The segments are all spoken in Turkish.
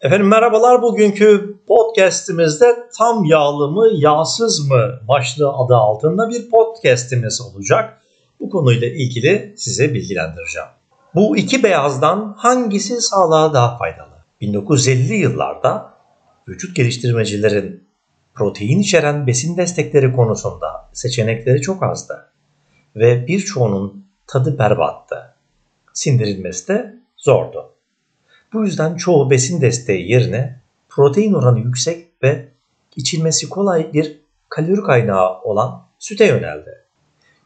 Efendim merhabalar bugünkü podcastimizde tam yağlı mı yağsız mı başlığı adı altında bir podcastimiz olacak. Bu konuyla ilgili size bilgilendireceğim. Bu iki beyazdan hangisi sağlığa daha faydalı? 1950'li yıllarda vücut geliştirmecilerin protein içeren besin destekleri konusunda seçenekleri çok azdı ve birçoğunun tadı berbattı. Sindirilmesi de zordu. Bu yüzden çoğu besin desteği yerine protein oranı yüksek ve içilmesi kolay bir kalori kaynağı olan süte yöneldi.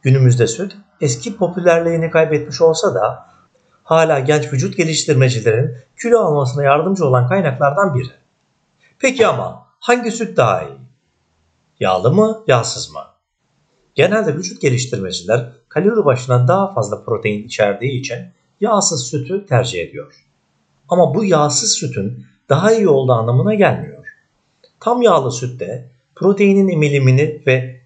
Günümüzde süt eski popülerliğini kaybetmiş olsa da hala genç vücut geliştirmecilerin kilo almasına yardımcı olan kaynaklardan biri. Peki ama hangi süt daha iyi? Yağlı mı, yağsız mı? Genelde vücut geliştirmeciler kalori başına daha fazla protein içerdiği için yağsız sütü tercih ediyor. Ama bu yağsız sütün daha iyi olduğu anlamına gelmiyor. Tam yağlı sütte proteinin emilimini ve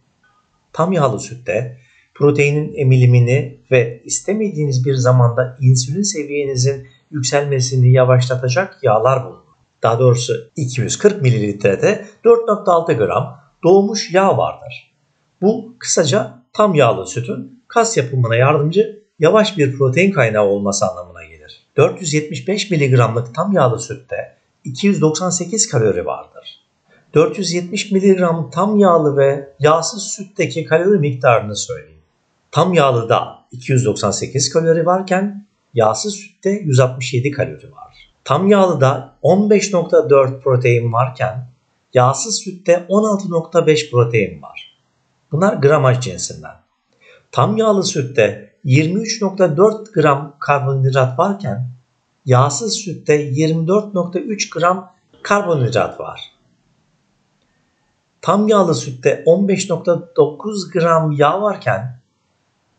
tam yağlı sütte proteinin emilimini ve istemediğiniz bir zamanda insülin seviyenizin yükselmesini yavaşlatacak yağlar bulunur. Daha doğrusu 240 mililitrede 4.6 gram doğmuş yağ vardır. Bu kısaca tam yağlı sütün kas yapımına yardımcı yavaş bir protein kaynağı olması anlamına. 475 mg'lık tam yağlı sütte 298 kalori vardır. 470 mg tam yağlı ve yağsız sütteki kalori miktarını söyleyeyim. Tam yağlıda 298 kalori varken yağsız sütte 167 kalori var. Tam yağlıda 15.4 protein varken yağsız sütte 16.5 protein var. Bunlar gramaj cinsinden. Tam yağlı sütte 23.4 gram karbonhidrat varken yağsız sütte 24.3 gram karbonhidrat var. Tam yağlı sütte 15.9 gram yağ varken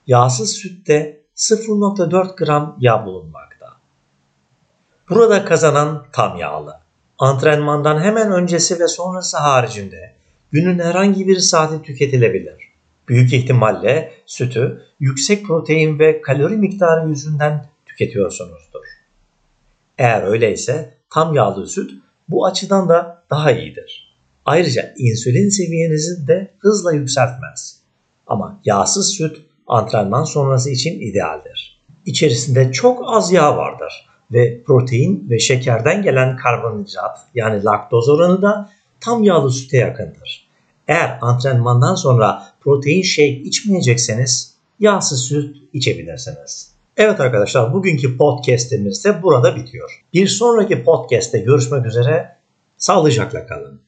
yağsız sütte 0.4 gram yağ bulunmakta. Burada kazanan tam yağlı. Antrenmandan hemen öncesi ve sonrası haricinde günün herhangi bir saati tüketilebilir. Büyük ihtimalle sütü yüksek protein ve kalori miktarı yüzünden tüketiyorsunuzdur. Eğer öyleyse tam yağlı süt bu açıdan da daha iyidir. Ayrıca insülin seviyenizi de hızla yükseltmez. Ama yağsız süt antrenman sonrası için idealdir. İçerisinde çok az yağ vardır ve protein ve şekerden gelen karbonhidrat yani laktoz oranı da tam yağlı süte yakındır. Eğer antrenmandan sonra protein shake içmeyecekseniz yağsız süt içebilirsiniz. Evet arkadaşlar bugünkü podcast'imiz de burada bitiyor. Bir sonraki podcast'te görüşmek üzere. Sağlıcakla kalın.